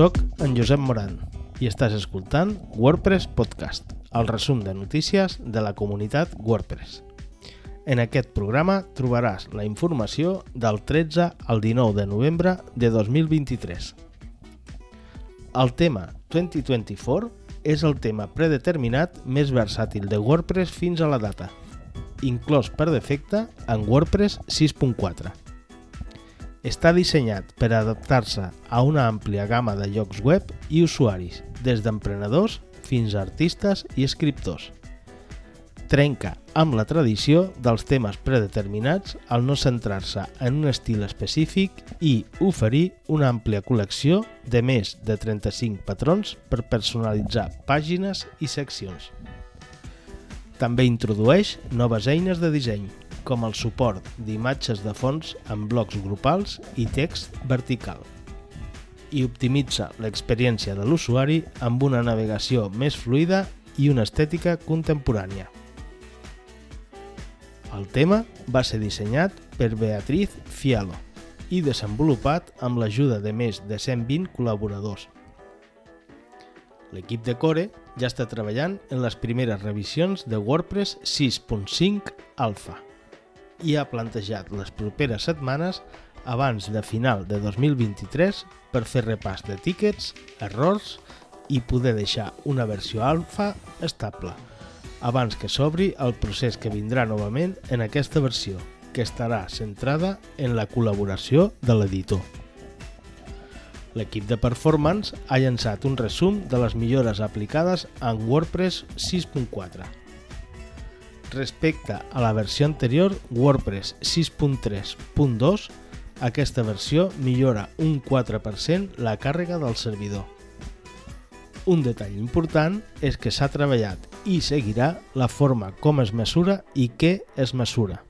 Soc en Josep Moran i estàs escoltant WordPress Podcast, el resum de notícies de la comunitat WordPress. En aquest programa trobaràs la informació del 13 al 19 de novembre de 2023. El tema 2024 és el tema predeterminat més versàtil de WordPress fins a la data, inclòs per defecte en WordPress 6.4. Està dissenyat per adaptar-se a una àmplia gamma de llocs web i usuaris, des d'emprenedors fins a artistes i escriptors. Trenca amb la tradició dels temes predeterminats al no centrar-se en un estil específic i oferir una àmplia col·lecció de més de 35 patrons per personalitzar pàgines i seccions. També introdueix noves eines de disseny, com el suport d'imatges de fons en blocs grupals i text vertical i optimitza l'experiència de l'usuari amb una navegació més fluida i una estètica contemporània. El tema va ser dissenyat per Beatriz Fialo i desenvolupat amb l'ajuda de més de 120 col·laboradors. L'equip de Core ja està treballant en les primeres revisions de WordPress 6.5 Alpha i ha plantejat les properes setmanes abans de final de 2023 per fer repàs de tíquets, errors i poder deixar una versió alfa estable, abans que s'obri el procés que vindrà novament en aquesta versió, que estarà centrada en la col·laboració de l'editor. L'equip de Performance ha llançat un resum de les millores aplicades en WordPress 6.4. Respecte a la versió anterior, WordPress 6.3.2, aquesta versió millora un 4% la càrrega del servidor. Un detall important és que s'ha treballat i seguirà la forma com es mesura i què es mesura.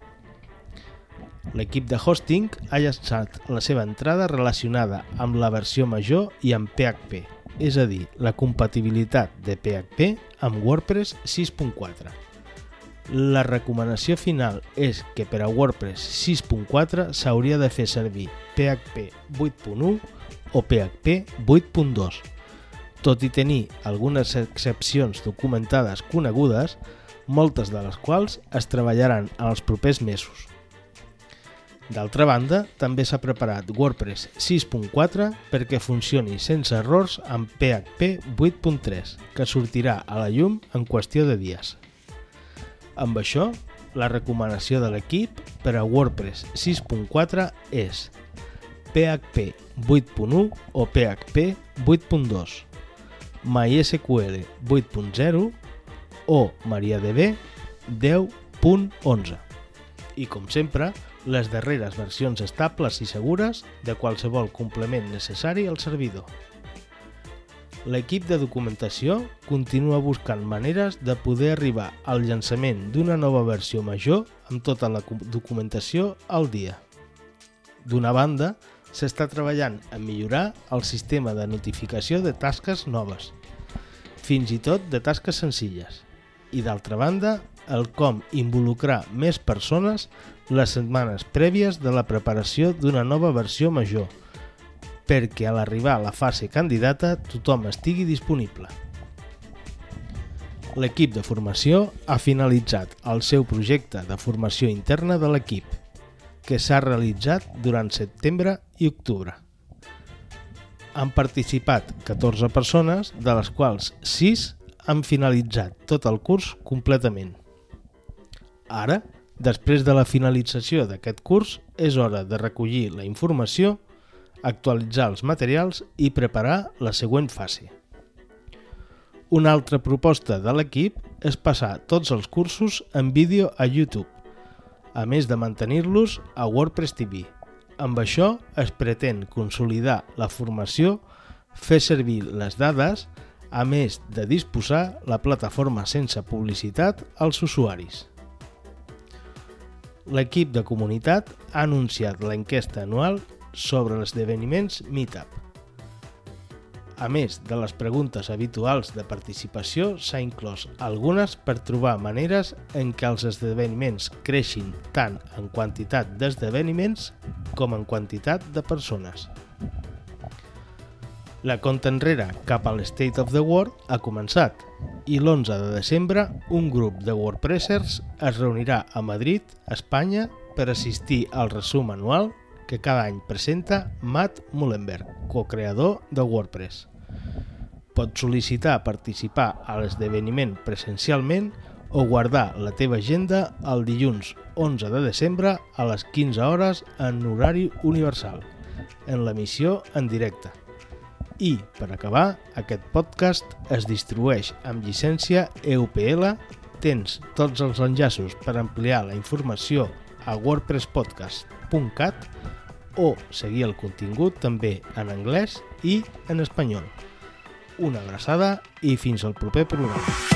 L'equip de hosting ha llançat la seva entrada relacionada amb la versió major i amb PHP, és a dir, la compatibilitat de PHP amb WordPress 6.4. La recomanació final és que per a WordPress 6.4 s'hauria de fer servir PHP 8.1 o PHP 8.2. Tot i tenir algunes excepcions documentades conegudes, moltes de les quals es treballaran en els propers mesos. D'altra banda, també s'ha preparat WordPress 6.4 perquè funcioni sense errors amb PHP 8.3, que sortirà a la llum en qüestió de dies. Amb això, la recomanació de l'equip per a WordPress 6.4 és PHP 8.1 o PHP 8.2, MySQL 8.0 o MariaDB 10.11 i, com sempre, les darreres versions estables i segures de qualsevol complement necessari al servidor. L'equip de documentació continua buscant maneres de poder arribar al llançament d'una nova versió major amb tota la documentació al dia. D'una banda, s'està treballant en millorar el sistema de notificació de tasques noves, fins i tot de tasques senzilles, i d'altra banda, el com involucrar més persones les setmanes prèvies de la preparació d'una nova versió major, perquè a l'arribar a la fase candidata tothom estigui disponible. L'equip de formació ha finalitzat el seu projecte de formació interna de l'equip, que s'ha realitzat durant setembre i octubre. Han participat 14 persones, de les quals 6 han finalitzat tot el curs completament. Ara, després de la finalització d'aquest curs, és hora de recollir la informació, actualitzar els materials i preparar la següent fase. Una altra proposta de l'equip és passar tots els cursos en vídeo a YouTube, a més de mantenir-los a WordPress TV. Amb això es pretén consolidar la formació, fer servir les dades, a més de disposar la plataforma sense publicitat als usuaris. L'equip de comunitat ha anunciat l'enquesta anual sobre els esdeveniments Meetup. A més de les preguntes habituals de participació, s'ha inclòs algunes per trobar maneres en què els esdeveniments creixin tant en quantitat d'esdeveniments com en quantitat de persones. La conta enrere cap a l'State of the World ha començat i l'11 de desembre un grup de WordPressers es reunirà a Madrid, Espanya, per assistir al resum anual que cada any presenta Matt Mullenberg, co-creador de WordPress. Pots sol·licitar participar a l'esdeveniment presencialment o guardar la teva agenda el dilluns 11 de desembre a les 15 hores en horari universal, en l'emissió en directe. I, per acabar, aquest podcast es distribueix amb llicència EUPL. Tens tots els enllaços per ampliar la informació a wordpresspodcast.cat o seguir el contingut també en anglès i en espanyol. Una abraçada i fins al proper programa.